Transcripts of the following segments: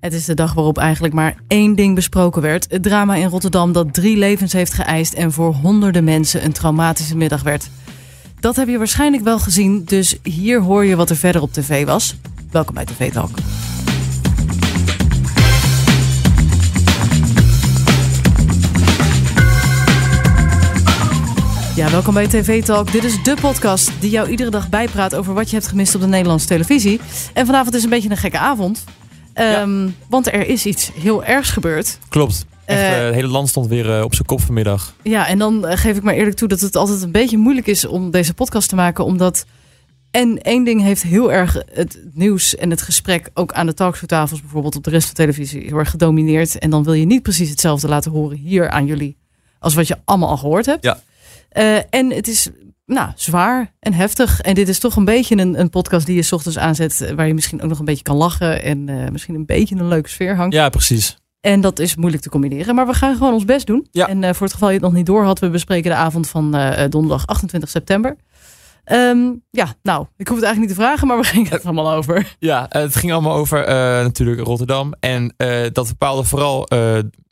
Het is de dag waarop eigenlijk maar één ding besproken werd. Het drama in Rotterdam dat drie levens heeft geëist en voor honderden mensen een traumatische middag werd. Dat heb je waarschijnlijk wel gezien, dus hier hoor je wat er verder op tv was. Welkom bij TV Talk. Ja, welkom bij TV Talk. Dit is de podcast die jou iedere dag bijpraat over wat je hebt gemist op de Nederlandse televisie. En vanavond is een beetje een gekke avond. Um, Want er is iets heel ergs gebeurd. Klopt. Echt, uh, het hele land stond weer uh, op zijn kop vanmiddag. Ja, en dan uh, geef ik maar eerlijk toe dat het altijd een beetje moeilijk is om deze podcast te maken. Omdat. En één ding heeft heel erg het nieuws en het gesprek ook aan de talkshowtafels, bijvoorbeeld op de rest van de televisie, heel erg gedomineerd. En dan wil je niet precies hetzelfde laten horen hier aan jullie als wat je allemaal al gehoord hebt. Ja. en het is nou, zwaar en heftig. En dit is toch een beetje een, een podcast die je s ochtends aanzet. Waar je misschien ook nog een beetje kan lachen. En uh, misschien een beetje een leuke sfeer hangt. Ja, precies. En dat is moeilijk te combineren. Maar we gaan gewoon ons best doen. Ja. En uh, voor het geval je het nog niet door had. We bespreken de avond van uh, donderdag 28 september. Um, ja, nou, ik hoef het eigenlijk niet te vragen, maar we gingen het allemaal over. Ja, het ging allemaal over natuurlijk Rotterdam. En dat bepaalde vooral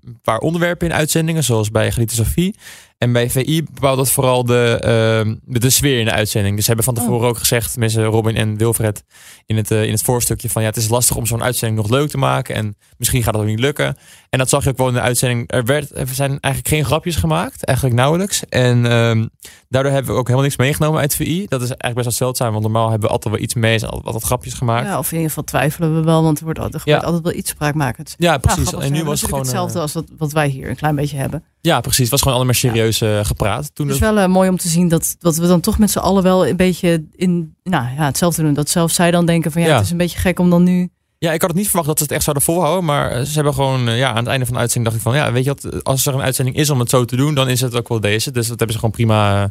een paar onderwerpen in uitzendingen, zoals bij Geliete Sophie. En bij VI bepaalt dat vooral de, uh, de sfeer in de uitzending. Dus ze hebben van tevoren oh. ook gezegd, mensen Robin en Wilfred, in het, uh, in het voorstukje van ja, het is lastig om zo'n uitzending nog leuk te maken. En misschien gaat dat ook niet lukken. En dat zag je ook wel in de uitzending. Er, werd, er zijn eigenlijk geen grapjes gemaakt, eigenlijk nauwelijks. En um, daardoor hebben we ook helemaal niks meegenomen uit VI. Dat is eigenlijk best wel zeldzaam, want normaal hebben we altijd wel iets mee, altijd grapjes gemaakt. Ja, of in ieder geval twijfelen we wel, want er wordt altijd, er ja. altijd wel iets spraakmakends. Ja, precies. Ja, en nu was het gewoon hetzelfde als wat, wat wij hier een klein beetje hebben. Ja, precies. Het was gewoon allemaal serieus uh, gepraat. Toen het is wel uh, mooi om te zien dat, dat we dan toch met z'n allen wel een beetje in nou, ja, hetzelfde doen. Dat zelfs zij dan denken van ja, ja, het is een beetje gek om dan nu... Ja, ik had het niet verwacht dat ze het echt zouden volhouden. Maar eh, ze hebben gewoon ja, aan het einde van de uitzending dacht ik van ja, weet je wat, als er een uitzending is om het zo te doen, dan is het ook wel deze. Dus dat hebben ze gewoon prima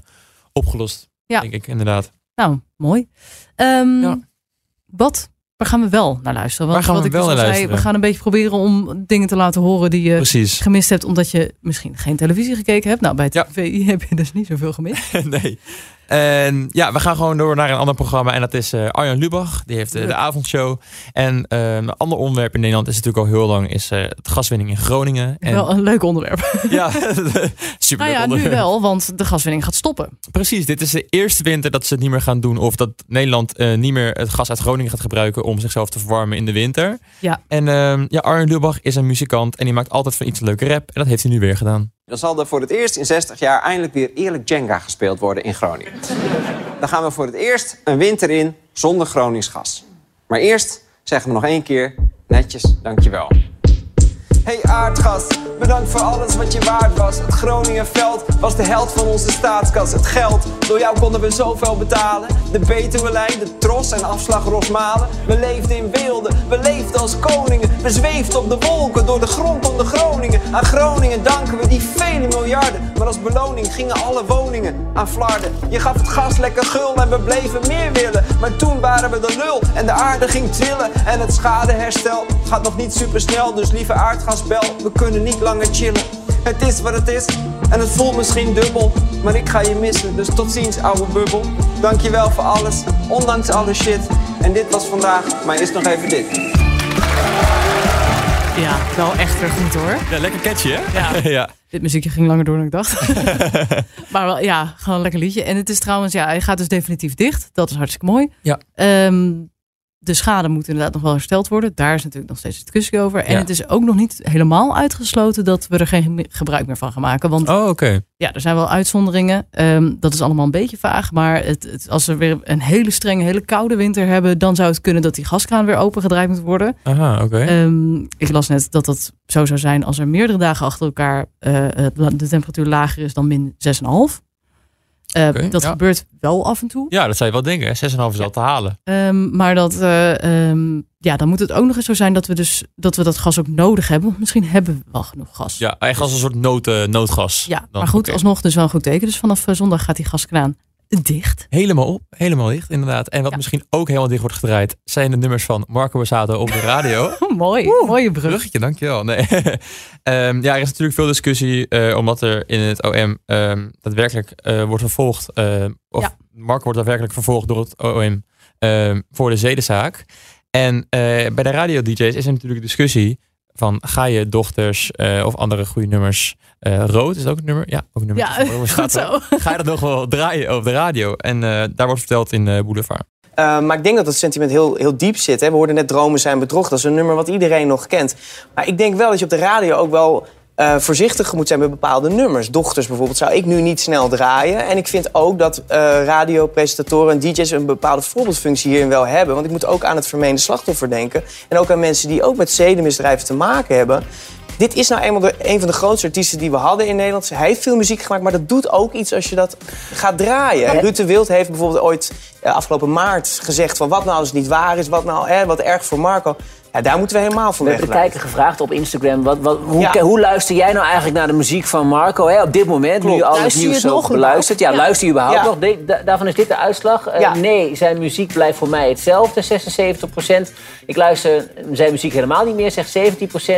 opgelost. Ja. Denk ik, inderdaad. Nou, mooi. Um, ja. Wat Waar gaan we wel naar luisteren? Want Waar gaan wat we wel ik luisteren? Zei, we gaan een beetje proberen om dingen te laten horen die je Precies. gemist hebt. Omdat je misschien geen televisie gekeken hebt. Nou, bij het ja. VI heb je dus niet zoveel gemist. nee. En ja, we gaan gewoon door naar een ander programma. En dat is uh, Arjan Lubach. Die heeft uh, de avondshow. En uh, een ander onderwerp in Nederland is natuurlijk al heel lang is het gaswinning in Groningen. En... Wel een leuk onderwerp. ja, super nou ja, onderwerp. nu wel, want de gaswinning gaat stoppen. Precies, dit is de eerste winter dat ze het niet meer gaan doen. Of dat Nederland niet meer het gas uit Groningen gaat gebruiken om zichzelf te verwarmen in de winter. Ja. En ehm, ja, Arjan Lubach is een muzikant en die maakt altijd van iets een leuke rap. En dat heeft hij nu weer gedaan. Dan zal er voor het eerst in 60 jaar eindelijk weer eerlijk Jenga gespeeld worden in Groningen. Dan gaan we voor het eerst een winter in zonder Gronings gas. Maar eerst zeggen we nog één keer netjes dankjewel. Hey aardgas, bedankt voor alles wat je waard was. Het Groningenveld was de held van onze staatskas. Het geld, door jou konden we zoveel betalen. De Betuwelijn, de Tros en afslag Rosmalen. We leefden in beelden, we leefden als koningen. We zweefden op de wolken, door de grond onder Groningen. Aan Groningen danken we die vele miljarden. Maar als beloning gingen alle woningen aan flarden. Je gaf het gas lekker gul en we bleven meer willen. Maar toen waren we de lul en de aarde ging trillen. En het schadeherstel gaat nog niet super snel. Dus lieve aardgas bel, we kunnen niet langer chillen. Het is wat het is en het voelt misschien dubbel. Maar ik ga je missen, dus tot ziens ouwe bubbel. Dankjewel voor alles, ondanks alle shit. En dit was vandaag, maar is nog even dit. Ja, wel echt weer goed hoor. Ja, lekker catchy hè? Ja. ja. Dit muziekje ging langer door dan ik dacht. maar wel, ja, gewoon een lekker liedje. En het is trouwens, ja, hij gaat dus definitief dicht. Dat is hartstikke mooi. Ja. Um, de schade moet inderdaad nog wel hersteld worden. Daar is natuurlijk nog steeds discussie over. En Ja. het is ook nog niet helemaal uitgesloten dat we er geen gebruik meer van gaan maken. Want Oh, oké. ja, er zijn wel uitzonderingen. Ehm, dat is allemaal een beetje vaag. Maar het, het, als we weer een hele strenge, hele koude winter hebben, dan zou het kunnen dat die gaskraan weer opengedraaid moet worden. Aha, oké. Ehm, ik las net dat dat zo zou zijn als er meerdere dagen achter elkaar eh, het la- de temperatuur lager is dan min 6,5. Eh, dat ja. gebeurt wel af en toe. Ja, dat zou je wel denken. hè. 6,5 is Ja. al te halen. Ehm, maar dat, eh, ehm, ja, dan moet het ook nog eens zo zijn dat we, dus, dat we dat gas ook nodig hebben. Want misschien hebben we wel genoeg gas. Ja, eigenlijk als een soort nood, noodgas. Ja, Dan, maar goed, alsnog dus wel een goed teken. Dus vanaf eh, zondag gaat die gaskraan dicht. Helemaal op, helemaal dicht inderdaad. En wat Ja. misschien ook helemaal dicht wordt gedraaid, zijn de nummers van Marco Borsato op de radio. Mooi, mooie brug. Bruggetje, dankjewel. Nee. Ehm, ja, er is natuurlijk veel discussie, eh, omdat er in het OM ehm, daadwerkelijk eh, wordt vervolgd, eh, of Ja. Marco wordt daadwerkelijk vervolgd door het OM ehm, voor de zedenzaak. En bij de radio-dj's is er natuurlijk discussie van ga je dochters eh, of andere goede nummers eh, rood is ook een nummer ja ook een nummer Ja, goed zo. ga je dat nog wel draaien op de radio en eh, daar wordt verteld in eh, Boulevard Uh, maar ik denk dat het sentiment heel, heel diep zit. Hè. We hoorden net Dromen zijn bedrog. Dat is een nummer wat iedereen nog kent. Maar ik denk wel dat je op de radio ook wel uh, voorzichtig moet zijn met bepaalde nummers. Dochters bijvoorbeeld zou ik nu niet snel draaien. En ik vind ook dat uh, radiopresentatoren en DJ's een bepaalde voorbeeldfunctie hierin wel hebben. Want ik moet ook aan het vermeende slachtoffer denken. En ook aan mensen die ook met zedenmisdrijven te maken hebben. Dit is nou eenmaal de, een van de grootste artiesten die we hadden in Nederland. Hij heeft veel muziek gemaakt, maar dat doet ook iets als je dat gaat draaien. Ja. Ruud de Wild heeft bijvoorbeeld ooit uh, afgelopen maart gezegd... van wat nou als het niet waar is, wat nou eh, wat erg voor Marco. Ja, daar moeten we helemaal van We hebben de kijker gevraagd op Instagram. Wat, wat, hoe, ja. hoe, luister jij nou eigenlijk naar de muziek van Marco? Hè? Op dit moment, Klopt. nu al het nieuws zo beluistert. Ja, ja, luister je überhaupt nog? De, da, daarvan is dit de uitslag. Uh, nee, zijn muziek blijft voor mij hetzelfde, 76% Ik luister zijn muziek helemaal niet meer, zegt 17%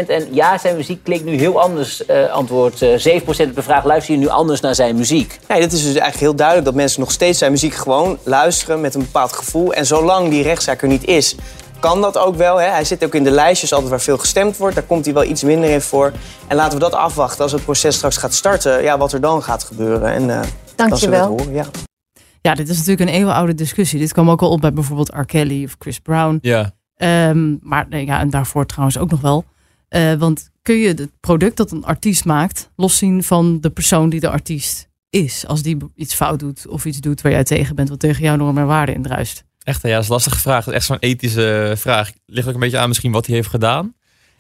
En ja, zijn muziek klinkt nu heel anders. Uh, antwoord 7% op de vraag, luister je nu anders naar zijn muziek? Nee, dit is dus eigenlijk heel duidelijk dat mensen nog steeds zijn muziek gewoon luisteren met een bepaald gevoel. En zolang die rechtszaak er niet is, kan dat ook wel. Hè? Hij zit ook in de lijstjes altijd waar veel gestemd wordt. Daar komt hij wel iets minder in voor. En laten we dat afwachten als het proces straks gaat starten. Ja, wat er dan gaat gebeuren. En, uh, Dank je wel. Ja. ja, dit is natuurlijk een eeuwenoude discussie. Dit kwam ook al op bij bijvoorbeeld R. Kelly of Chris Brown. Ja. Um, maar nee, ja, en daarvoor trouwens ook nog wel. Uh, want kun je het product dat een artiest maakt loszien van de persoon die de artiest is? Als die iets fout doet of iets doet waar jij tegen bent, wat tegen jouw normen en waarden indruist. Echt, ja, dat is lastige vraag. Dat is echt zo'n ethische vraag. Ligt ook een beetje aan misschien wat hij heeft gedaan.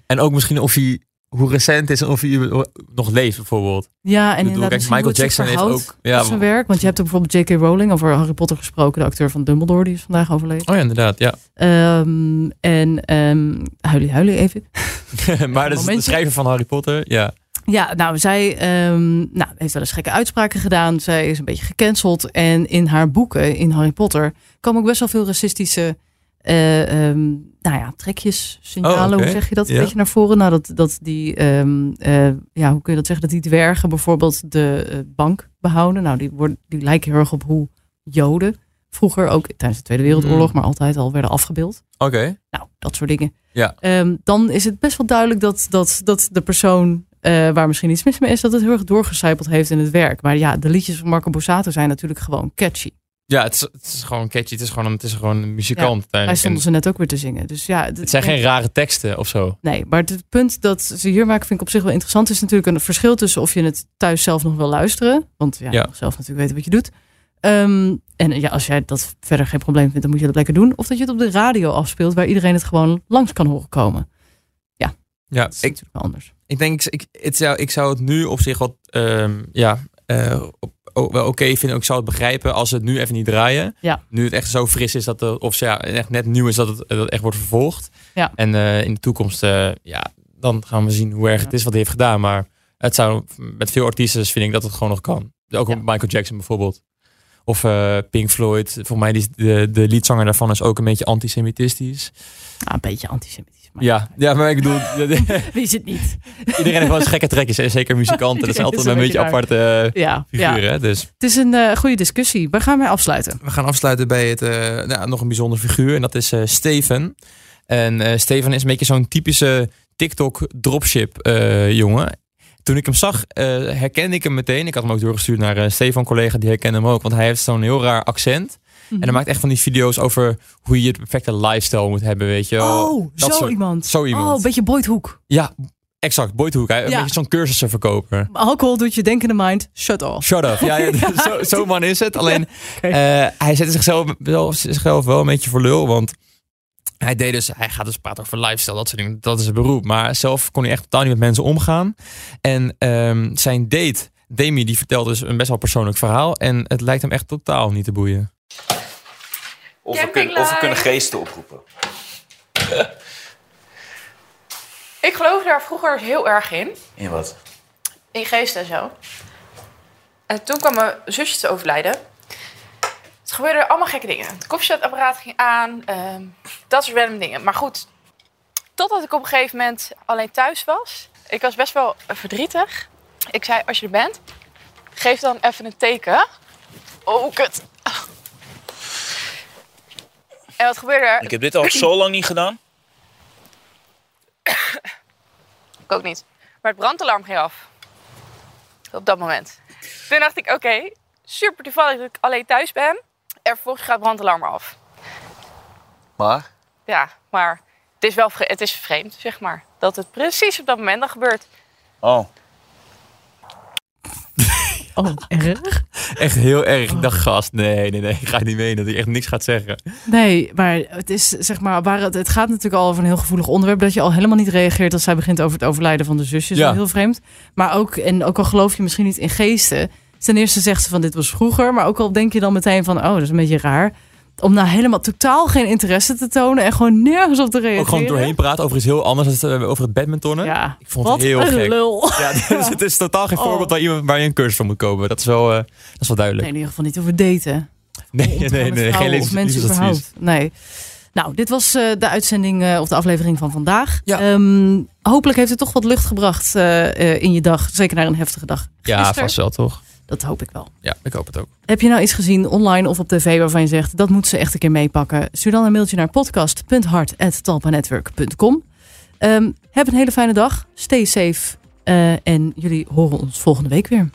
En ook misschien of hij, hoe recent is en of hij nog leeft bijvoorbeeld. Ja, en inderdaad, kijk, Michael Jackson heeft ook ja, zijn werk. Want je hebt ook bijvoorbeeld J.K. Rowling over Harry Potter gesproken. De acteur van Dumbledore, die is vandaag overleden. Oh ja, inderdaad, ja. Um, en um, huilie, huilie even. maar dat is de schrijver van Harry Potter, ja. Ja, nou, zij um, nou, heeft wel eens gekke uitspraken gedaan. Zij is een beetje gecanceld. En in haar boeken, in Harry Potter, komen ook best wel veel racistische uh, um, nou ja, trekjes, signalen, Oh, hoe zeg je dat? Een Ja. beetje naar voren. Nou, dat, dat die, um, uh, ja, hoe kun je dat zeggen? Dat die dwergen bijvoorbeeld de uh, bank behouden. Nou, die, worden, die lijken heel erg op hoe Joden vroeger ook tijdens de Tweede Wereldoorlog, maar altijd al werden afgebeeld. Oké. Nou, dat soort dingen. Ja. Um, dan is het best wel duidelijk dat, dat, dat de persoon uh, waar misschien iets mis mee is, dat het heel erg doorgecijpeld heeft in het werk. Maar ja, de liedjes van Marco Borsato zijn natuurlijk gewoon catchy. Ja, het is, het is gewoon catchy. Het is gewoon, een- het is gewoon een muzikant. Stonden En ze net ook weer te zingen. Dus ja, Het zijn geen rare teksten of zo. Nee, maar het punt dat ze hier maken vind ik op zich wel interessant. is natuurlijk een verschil tussen of je het thuis zelf nog wil luisteren. Want ja, zelf natuurlijk weten wat je doet. Ehm, en ja, als jij dat verder geen probleem vindt, dan moet je dat lekker doen. Of dat je het op de radio afspeelt, waar iedereen het gewoon langs kan horen komen. Ja, Dat is ik, natuurlijk wel anders. ik denk, ik, het zou, ik zou het nu op zich wat, ehm, ja, eh, op- wel oké vinden. Ik zou het begrijpen als ze het nu even niet draaien. Ja. Nu het echt zo fris is dat het, of ja, echt net nieuw is dat het, dat het echt wordt vervolgd. Ja. En eh, in de toekomst, eh, ja, dan gaan we zien hoe erg het is wat hij heeft gedaan. Maar het zou, met veel artiesten vind ik dat het gewoon nog kan. Ook Ja. Michael Jackson bijvoorbeeld. Of Pink Floyd. Voor mij die, de, de liedzanger daarvan is ook een beetje antisemitistisch. Ah, een beetje antisemitisch. Maar Ja, ja, maar ik bedoel, Wie is het niet? iedereen heeft wel eens gekke trekjes. hè. Zeker muzikanten. Dat zijn altijd een beetje aparte eh, ja. figuren. hè. Dus Het is een eh, goede discussie. Waar gaan wij afsluiten? we gaan afsluiten bij het, eh, nou, nog een bijzonder figuur. En dat is eh, Steven. En eh, Steven is een beetje zo'n typische TikTok dropship eh, jongen. Toen ik hem zag, eh, herkende ik hem meteen. Ik had hem ook doorgestuurd naar een Stefan collega, die herkende hem ook. Want hij heeft zo'n heel raar accent. En hij maakt echt van die video's over hoe je het perfecte lifestyle moet hebben, weet je. Oh, Dat zo soort- iemand. Zo iemand. Oh, een beetje Boyd Hoek. Ja, exact. Boydhoek. Hij, Een Ja. beetje zo'n cursussenverkoper. Alcohol doet je denken in de mind. Shut off. Shut up. Ja, ja, zo, zo man is het. Alleen, eh, hij zette zichzelf, wel, zichzelf wel een beetje voor lul. Want hij deed dus, hij gaat dus praten over lifestyle, dat soort dingen. Dat is zijn beroep. Maar zelf kon hij echt totaal niet met mensen omgaan. En ehm, zijn date, Demi, die vertelt dus een best wel persoonlijk verhaal. En het lijkt hem echt totaal niet te boeien. Of we, kunnen, of we kunnen geesten oproepen. Ik geloofde daar vroeger heel erg in. In wat? In geesten en zo. En toen kwam mijn zusje te overlijden. Het gebeurde allemaal gekke dingen. Het koffiezetapparaat ging aan. ehm, dat soort random dingen. Maar goed, totdat ik op een gegeven moment alleen thuis was. Ik was best wel verdrietig. Ik zei, als je er bent, geef dan even een teken. Oh, kut. En wat gebeurde er? Ik heb dit al zo lang niet gedaan. ik ook niet. Maar het brandalarm ging af. Op dat moment. Toen dacht ik, oké, super toevallig dat ik alleen thuis ben. En vervolgens gaat het brandalarm af. Maar? Ja, maar het is wel het is vreemd, zeg maar. Dat het precies op dat moment dan gebeurt. Oh. Oh, erg? Echt heel erg. Ik dacht, gast, nee, nee, nee, ik ga niet menen dat hij echt niks gaat zeggen. Nee, maar het is zeg maar, waar het, het gaat natuurlijk al over een heel gevoelig onderwerp. Dat je al helemaal niet reageert als zij begint over het overlijden van de zusjes. Ja. Heel vreemd. Maar ook, en ook al geloof je misschien niet in geesten. Ten eerste zegt ze van dit was vroeger. Maar ook al denk je dan meteen van, oh, dat is een beetje raar om nou helemaal totaal geen interesse te tonen en gewoon nergens op te reageren. Ook gewoon doorheen praten over iets heel anders dan over het badmintonnen. Ja, ik vond het heel gek. lul. Ja, dus het is totaal geen oh. voorbeeld waar, iemand, waar je een cursus van moet komen. Dat is wel, uh, dat is wel duidelijk. Nee, in ieder geval niet over daten. Nee, nee, nee, nee geen levens, mensen überhaupt. Nee. Nou, dit was uh, de uitzending uh, of de aflevering van vandaag. Ja. Um, hopelijk heeft het toch wat lucht gebracht in je dag. Zeker naar een heftige dag. Gisteren. Ja, vast wel toch. Dat hoop ik wel. Ja, ik hoop het ook. Heb je nou iets gezien online of op tv waarvan je zegt dat moet ze echt een keer meepakken? Stuur dan een mailtje naar podcast.hart.talpanetwork.com. Um, ehm, heb een hele fijne dag. Stay safe. Uh, en jullie horen ons volgende week weer.